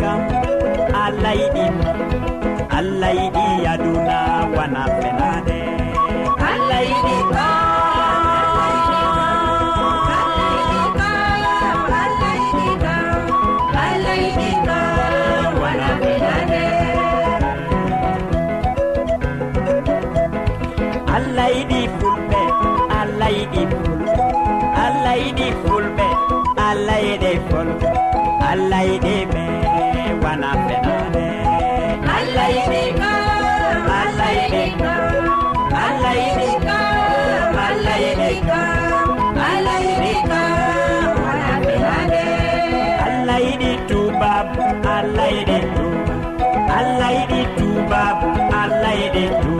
kam allah yiɗi allah yiɗi aduna wana fenade. Allah yiɗi allah yiɗi fulɓe allah yiɗi fulɓe allah yiɗi fulɓe allah yiɗi fol allah yiɗe ɓe bana feɗade allah yiɗi ka allah yiɗi ka allah yiɗi ka allah yiɗi ka allah yiɗi ka bana feɗade allah yiɗi tubab allah yiɗi tuba allah yiɗi tubab allah yiɗi tuba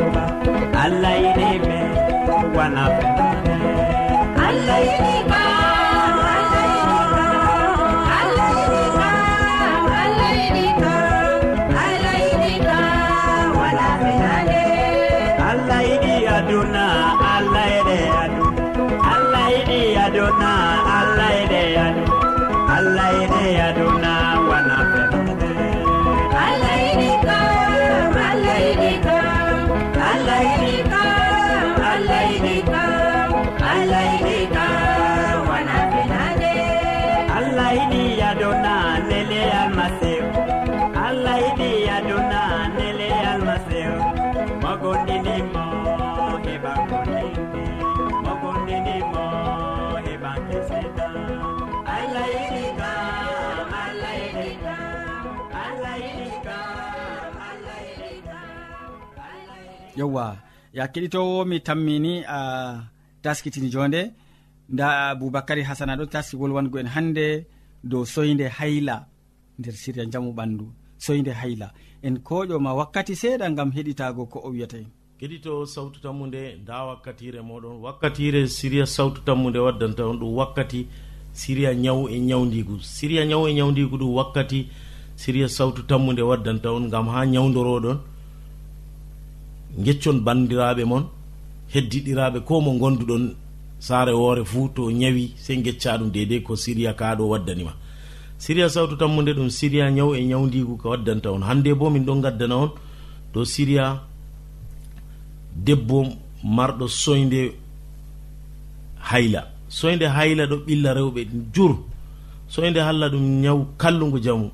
yewwa ya keɗitowo mi tammini a taskitini jonde. Nda aboubacary hasana ɗo taski wolwango en hannde dow soyde hayla nder siriya jamu ɓandu. Soyde hayla. En koƴoma wakkati seeɗa gam heɗitago ko o wiyata en. Keɗito sawtu tammude nda wakkatire moɗon. Wakkatire siriya sawtu tammude waddanta on ɗum wakkati siriya ñaw e ñawdigu siriya ñaw e ñawdigu ɗum wakkati siriya sawtu tammude waddanta on gam ha ñawdoroɗon geccon bandiraɓe moon heddiɗiraɓe ko mo gonduɗon saare woore fuu to ñawi sey gecca ɗum dedei ko siriya kaɗo waddanima siriya sawtu tammude ɗum siriya ñaw e ñawdigu ko waddanta on. Hande bo min ɗon gaddana on dow siriya debbo marɗo soyde hayla. Soyde hayla ɗo ɓilla rewɓe jur. Soyde halla ɗum ñaw kallugu jamu.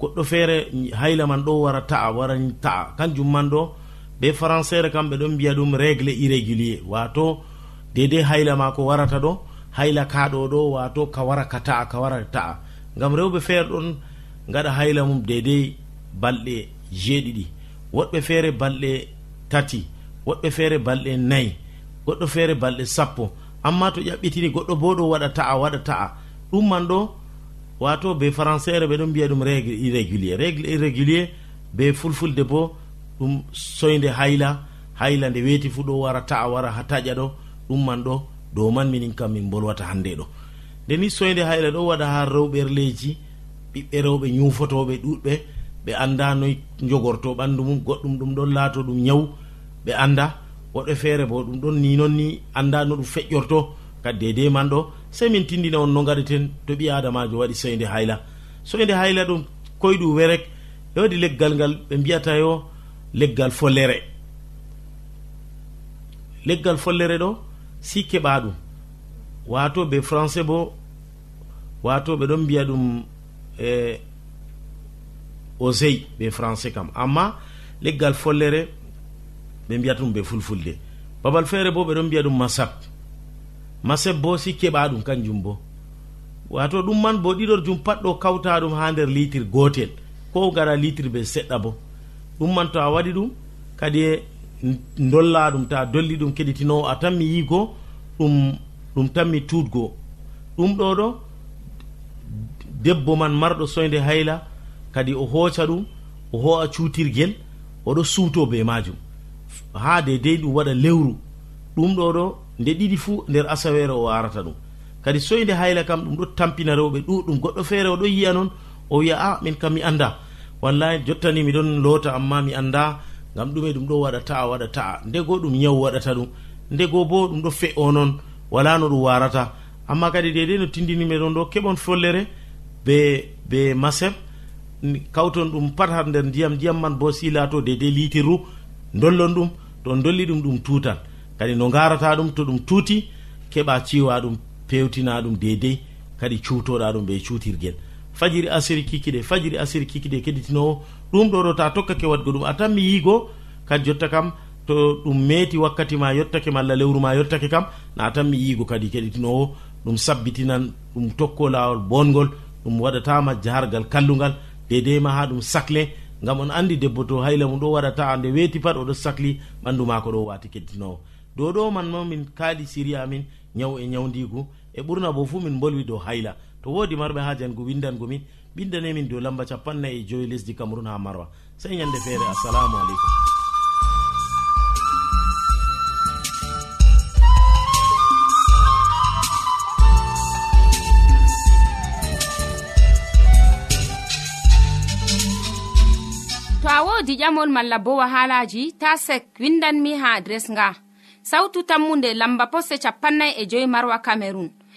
Goɗɗo feere hayla man ɗo wara ta'a wara ta'a. Kanjum man ɗo be françaire kamɓe ɗon mbiya ɗum régle irrégulier. Wato dede hayla ma ko warata ɗo hayla kaɗo ɗo wato ka wara ka ta'a ka wara ta'a. Gam rewɓe feere ɗon gaɗa hayla mum dedei balɗe jeeɗiɗi. Woɗɓe feere balɗe tati woɗɓe feere balɗe nayi goɗɗo feere balɗe sappo. Amma to ƴaɓɓitini goɗɗo bo ɗo waɗa ta'a waɗa ta'a. Ɗum man ɗo wato be françaire ɓe ɗon mbiya ɗum régle irrégulier. Régle irrégulier be fulfulde bo ɗum soyde hayla hayla nde weeti fuu ɗo wara ta'a wara ha taƴa ɗo ɗum man ɗo dow man minin kam min bolwata hannde ɗo. Nde ni soyde hayla ɗo waɗa ha rewɓerleji ɓiɓɓe rewɓe ñufotoɓe ɗuɗɓe ɓe annda noy jogorto ɓanndu mum goɗɗum ɗum ɗon laato ɗum ñaw ɓe annda woɗɓe feere bo ɗum ɗon ni noon ni annda no ɗum feƴƴorto kadi dede man ɗo sey min tindina on no gaɗeten to ɓi adamajo waɗi soyde hayla. Soyde hayla ɗum koyɗu werek ɓe waɗi leggal ngal ɓe mbiyata yo leggal follere. Leggal follere ɗo si keɓa ɗum. Wato ɓe français bo wato ɓe ɗon mbiya ɗum e osey ɓe français kam. Amma leggal follere ɓe mbiyata ɗum ɓe fulfulde. Babal feere bo ɓe ɗon mbiya ɗum masab masab bo si keɓa ɗum kanjum bo. Wato ɗum man bo ɗiɗor jum pat ɗo kawta ɗum ha nder litre gotel. Ko gara litre ɓe seɗɗa bo. ɗum man to a waɗi ɗum kadi e dolla ɗum ta dolli ɗum keɗitinowo a tanmi yigo ɗum ɗum tanmi tuutgoo ɗum ɗo ɗo debbo man marɗo soyde hayla kadi o hooca ɗum o ho'a cuutirgel oɗo suuto be majum ha de dey ɗum waɗa lewru. Ɗum ɗo ɗo nde ɗiɗi fuu nder asawere o arata ɗum. Kadi soyde hayla kam ɗum ɗo tampina rewɓe ɗuɗum goɗɗo feere oɗo yiya noon o wiya a ah, min kam mi anda wallahi jottani miɗon loota amma mi annda ngam ɗume ɗum ɗo waɗa ta'a waɗa ta'a ndego ɗum nyawu waɗata ɗum. Ndego bo ɗum ɗo fe'o noon wala no ɗum warata amma kadi dedei no tindini meɗon ɗo keɓon follere be be maseb kawton ɗum pat har nder ndiyam ndiyam man bo si laato dedei litiru dollon ɗum to dolli ɗum ɗum tutan kadi no garata ɗum to ɗum tuuti keɓa ciwa ɗum pewtina ɗum dedei kadi cuutoɗa ɗum ɓe cuutirguel fajiri asiri kikiɗe fajiri asiri kikiɗe keɗitinowo ɗum ɗo ɗo ta tokkake wadgo ɗum. A tan mi yigo kadi jotta kam to ɗum meeti wakkati ma yottake malla lewru ma yottake kam na tan mi yigo kadi keɗitinowo ɗum sabbitinan ɗum tokko lawol bongol ɗum waɗatama jahargal kallugal dedei ma ha ɗum sacle gam on andi debbo to hayla mum ɗo waɗata nde weeti pat oɗo sahli ɓandu mako ɗo wati keɗitinowo dow ɗo man ma min kaali siri amin ñaw e ñawdigu e ɓurna bo fuu min bolwi dow hayla. to woodi marɓe haaji an go windangomin ɓindanemin dow lamba capannayi e joyi lesdi cameron ha marwa. Sey ñande feere assalamu aleykum. To a wodi ƴamol malla bo wahalaji ta sek windanmi ha adres nga. Sautu tammunde lamba poste capannay e joyi marwa camerun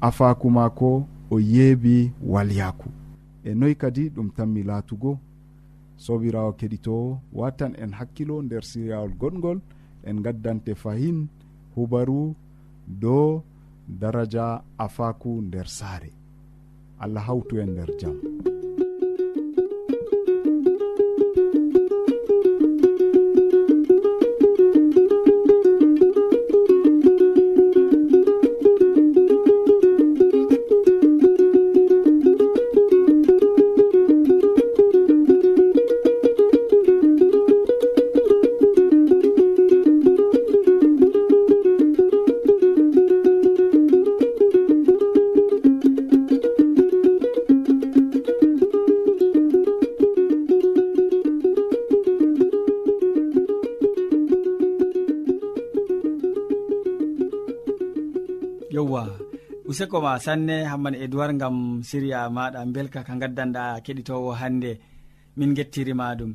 afaku maako o yeebi walyaku e noyi kadi ɗum tanmi laatugo sobirawo keɗitowo watan en hakkilo nder siryawol goɗgol en gaddante fahin hubaru dow daraja afaku nder saare. Allah hawtu en nder jam. useko ma sanne hamman edoird gam siriya maɗa belka ka gaddanɗa keɗitowo hande min gettirima ɗum.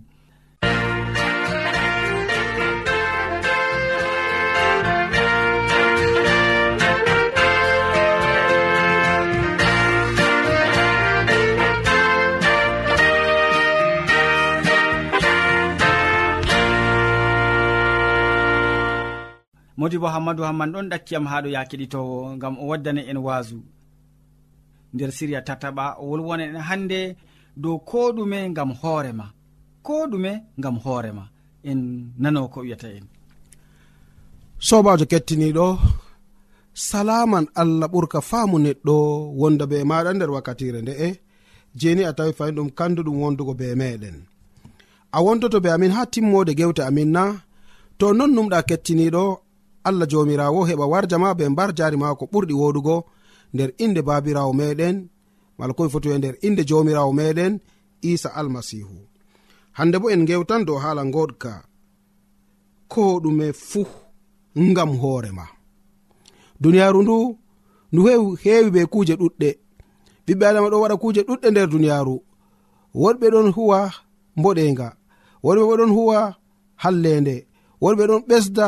modi bo hammadou hamman ɗon ɗakkiyam haɗo ya keɗitowo gam o waddani en wasu nder siriya tataɓa o wolwona en hande dow ko ɗume gam hoorema ko ɗume gam hoorema en nano ko wiyata en. Sobajo kettiniɗo salaman allah ɓurka faamu neɗɗo wonda be maɗa nder wakkatire nde'e jeni a tawi fayin ɗum kanduɗum wondugo be meɗen a wondoto be amin ha timmode gewte amin na to non numɗa kettiniɗo allah jomirawo heɓa warjama be mbar jari mako ɓurɗi woɗugo nder inde babirawo meɗen mala komi foti e nder inde jomirawo meɗen isa almasihu. Hande bo en gewtan dow hala goɗka ko ɗume fuu ngam hoorema duniyaru ndu ndu heewi be kuuje ɗuɗɗe. Ɓiɓɓe adama ɗo waɗa kuuje ɗuɗɗe nder duniyaru. Woɗɓe ɗon huwa mboɗenga woɗɓe bo ɗon huwa hallende woɗɓe ɗon ɓesda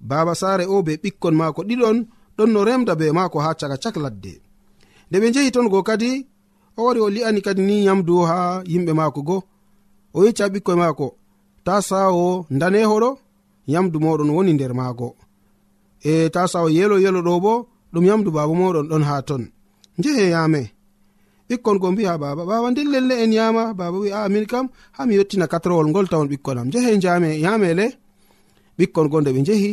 baba saare o be ɓikkon maako ɗiɗon ɗon no remda be maako ha caka cak ladde. Nde ɓe njehi ton go kadi o wari o li'ani kadi ni yamdu ha yimɓe maako go. O yecca ɓikkoye maako ta sawo ndanehoɗo yamdu moɗon woni nder maago. E ta sawo yelo yelo ɗo bo ɗum yamdu baba moɗon ɗon ha ton. Njehe yame ɓikkon go mbiha baba baba nde lelle en yama baba wi a min kam ha mi yettina katrowol ngol tawon ɓikkonam njehe jame yamele ɓikkon go nde ɓe njehi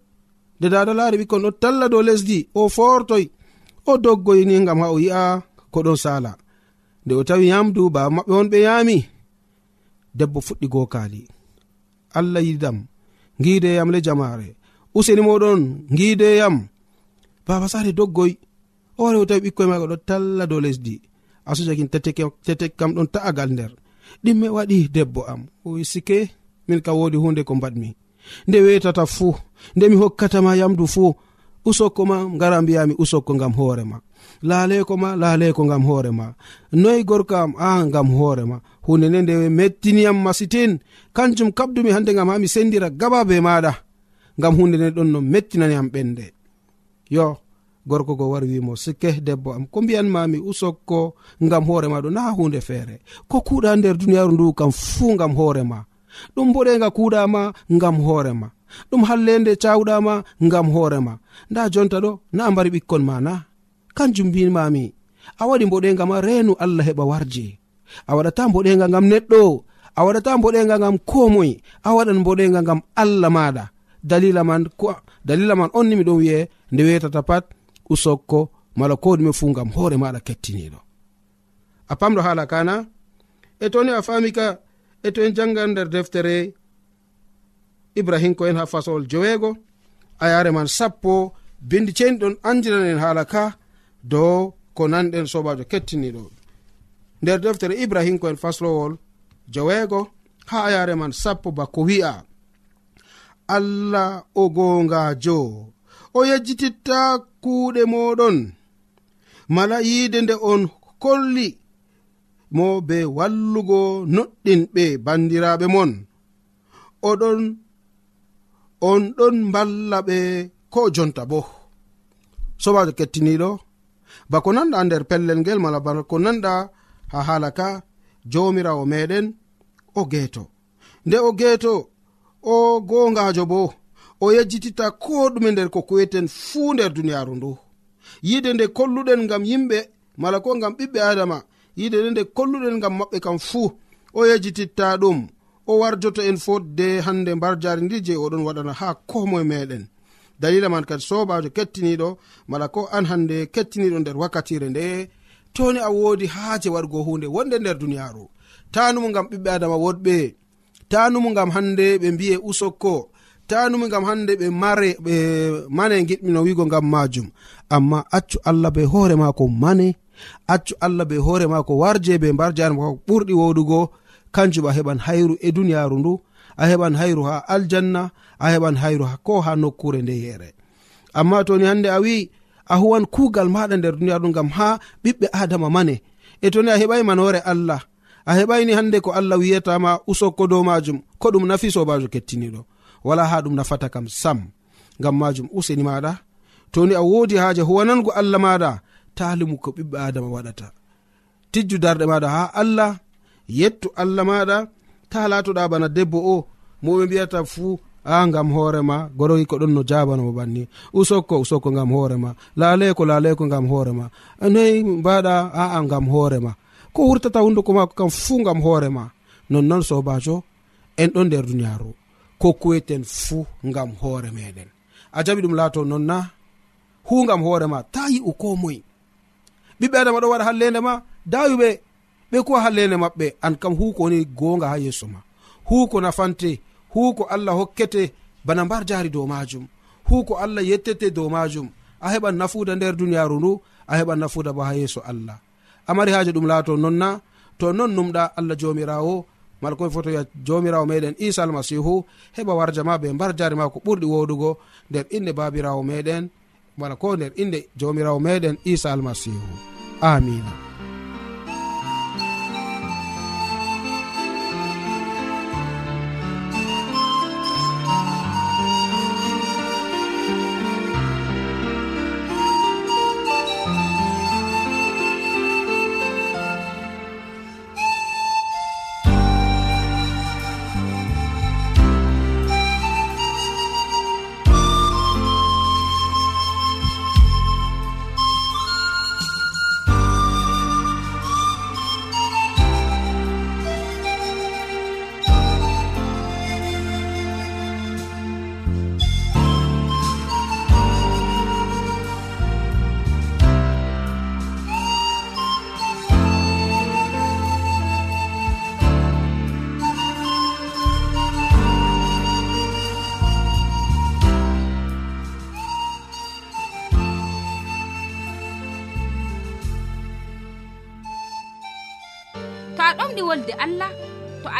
de daɗo laari ɓikkon ɗo talla dow lesdi o fortoy o doggoyni gam ha o yi'a ko ɗon sala nde o tawi yamdu baba maɓɓe on ɓe yami debbo fuɗɗi gokali allah yidam gideyam le jamare useni moɗon gideyam baba sare doggoy o wari o tawi ɓikkoye maga ɗo talla dow lesdi. Asujakin tetek kam ɗon ta'agal nder. Ɗimme waɗi debbo am. O sike min kam wodi hunde ko mbaɗmi. Nde wetata fuu nde mi hokkatama yamdu fuu usokko ma ngara mbiyami usokko ngam hoorema laaleko ma laaleko ngam hoorema noyi gorko am a ngam hoorema hunde nde nde mettiniyam masitin kanjum kabdumi hande ngam ha mi sendira gaba be maɗa ngam hunde nde ɗon no mettinaniyam ɓende. Yo gorko go wari wimo sikke debbo am ko mbiyanmami usokko ngam hoorema ɗo na hunde feere. Ko kuuɗa nder duniyaru ndu kam fuu ngam hoorema ɗum boɗenga kuuɗama ngam hoorema ɗum hallende cawɗama ngam hoorema nda jonta ɗo na mbari ɓikkon ma na. Kanjum mbimami a waɗi mboɗenga ma reenu allah heɓa warje a waɗata mboɗenga ngam neɗɗo a waɗata mboɗenga ngam komoy a waɗan mboɗenga ngam allah maɗa. Dalila man ko dalila man on ni miɗon wi'e nde wetata pat usokko mala ko ɗume fuu ngam hoore maɗa kettiniɗo. A pamɗo haala kana? E toni a fami ka e to en jangan nder deftere ibrahim ko en ha fasolol joweego. A yare man sappo. Bindi ceniɗon andiran en haala ka. Dow ko nanɗen sobajo kettiniɗo. Nder deftere ibrahim ko en faslowol joweego ha a yare man sappo bako wi'a. Allah o gongajo o yejjititta kuuɗe moɗon mala yiide nde on kolli mo be wallugo noɗɗinɓe bandiraɓe mon. Oɗon on ɗon mballa ɓe ko jonta bo. Sobajo kettiniɗo bako nanɗa nder pellel ngel mala bako nanɗa ha hala ka jomirawo meɗen o geeto. Nde o geeto o gongajo bo o yejjititta ko ɗume nder ko kuweten fuu nder duniyaaru ndu. Yide nde kolluɗen ngam yimɓe mala ko ngam ɓiɓɓe adama yide nde nde kolluɗen ngam maɓɓe kam fuu o yejjititta ɗum. o warjoto en fodde hande mbar jari ndi je oɗon waɗana ha komoe meɗen. Dalila man kadi sobajo kettiniɗo mala ko an hande kettiniɗo nder wakkatire nde toni a wodi haaje wargo hunde wonde nder duniyaru tanumu gam ɓiɓɓe adama woɗɓe tanumu gam hande ɓe mbiye usokko tanumu gam hande ɓe mare ɓe mane giɗmino wigo gam majum amma accu allah be hoore mako mane accu allah be hoore mako warje be mbar jarmako ɓurɗi wodugo kanjum a heɓan hayru e duniyaaru ndu a heɓan hayru ha aljanna a heɓan hayru ko ha nokkure nde yere amma toni hande a wi'i a huwan kuugal maɗa nder duniyaaru ngam ha ɓiɓɓe adama mane. E toni a heɓai manore allah a heɓaini hande ko allah wiyatama usokko dow majum ko ɗum nafi sobajo kettiniɗo wala ha ɗum nafata kam sam ngam majum useni maɗa toni a wodi haaje huwanango allah maɗa talimu ko ɓiɓɓe adama waɗata. Tijju darɗe maɗa ha allah yettu allah maɗa ta latoɗa bana debbo o moɓe mbiyata fuu a gam hoorema goroyi ko ɗon no jabanamo banni. Usokko usokko gam hoorema laleko laleko gam hoorema noyi mbaɗa aa gam hoorema ko wurtata hunduko mako kam fuu gam hoorema nonnoon sobajo en ɗon nder duniyaru ko kuweten fuu gam hoore meɗen. A jaɓi ɗum laato nonna hu gam hoorema ta yi'u ko moye ɓiɓɓe adama ɗo waɗa hallende ma dawiɓe ɓe kuwa ha maɓɓe an kam huko woni gonga ha yeeso ma. Huko nafante huko allah hokkete bana mbar jaari dow majum huko allah yettete dow majum a heɓan nafuda nder duniyaru ndu a heɓan nafuda bo ha yeeso allah. Amari haji ɗum laato nonna to non numɗa allah jomirawo mala komi foto wiya jomirawo meɗen isa almasihu heɓa warja ma ɓe mbar jari ma ko ɓurɗi woɗugo nder inde babirawo meɗen wala ko nder inde jomirawo meɗen isa almasihu amina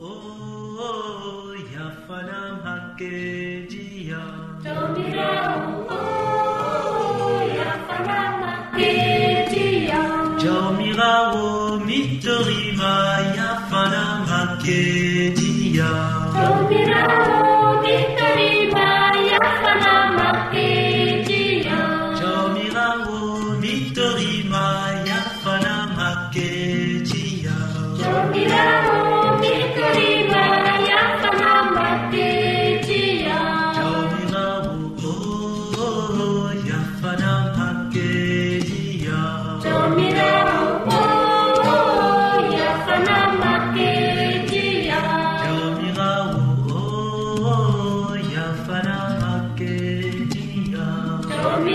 o yafanam hakkejiya tawmira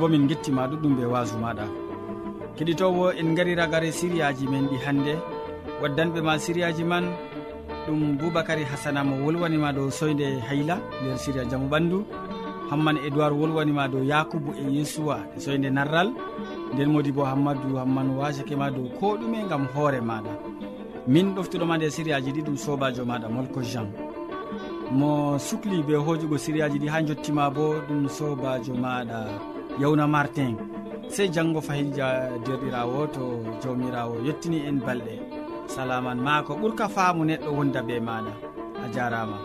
bo min gettima ɗuɗɗum be wasu maɗa. Keɗitowo en gari ragare siriyaji men ɗi hannde waddanɓe ma siriyaji man ɗum boubacary hasana mo wolwanima dow soyde hayla nder siria jaamu ɓandu. Hamman édoird wolwanima dow yakubu e yesuwa e soyde narral. Nden modi bo hammadou hamman wasakema dow ko ɗume gam hoore maɗa. Min ɗoftuɗoma nde siriyaji ɗi ɗum sobajo maɗa molko jean. Mo sukli be hojugo siriyaji ɗi ha jottima bo ɗum sobajo maɗa. yawna martin sey janggo fayija derɗirawo to jawmirawo yettini en balɗe. Salaman ma ko ɓurka faamu neɗɗo wonda be maɗa a jarama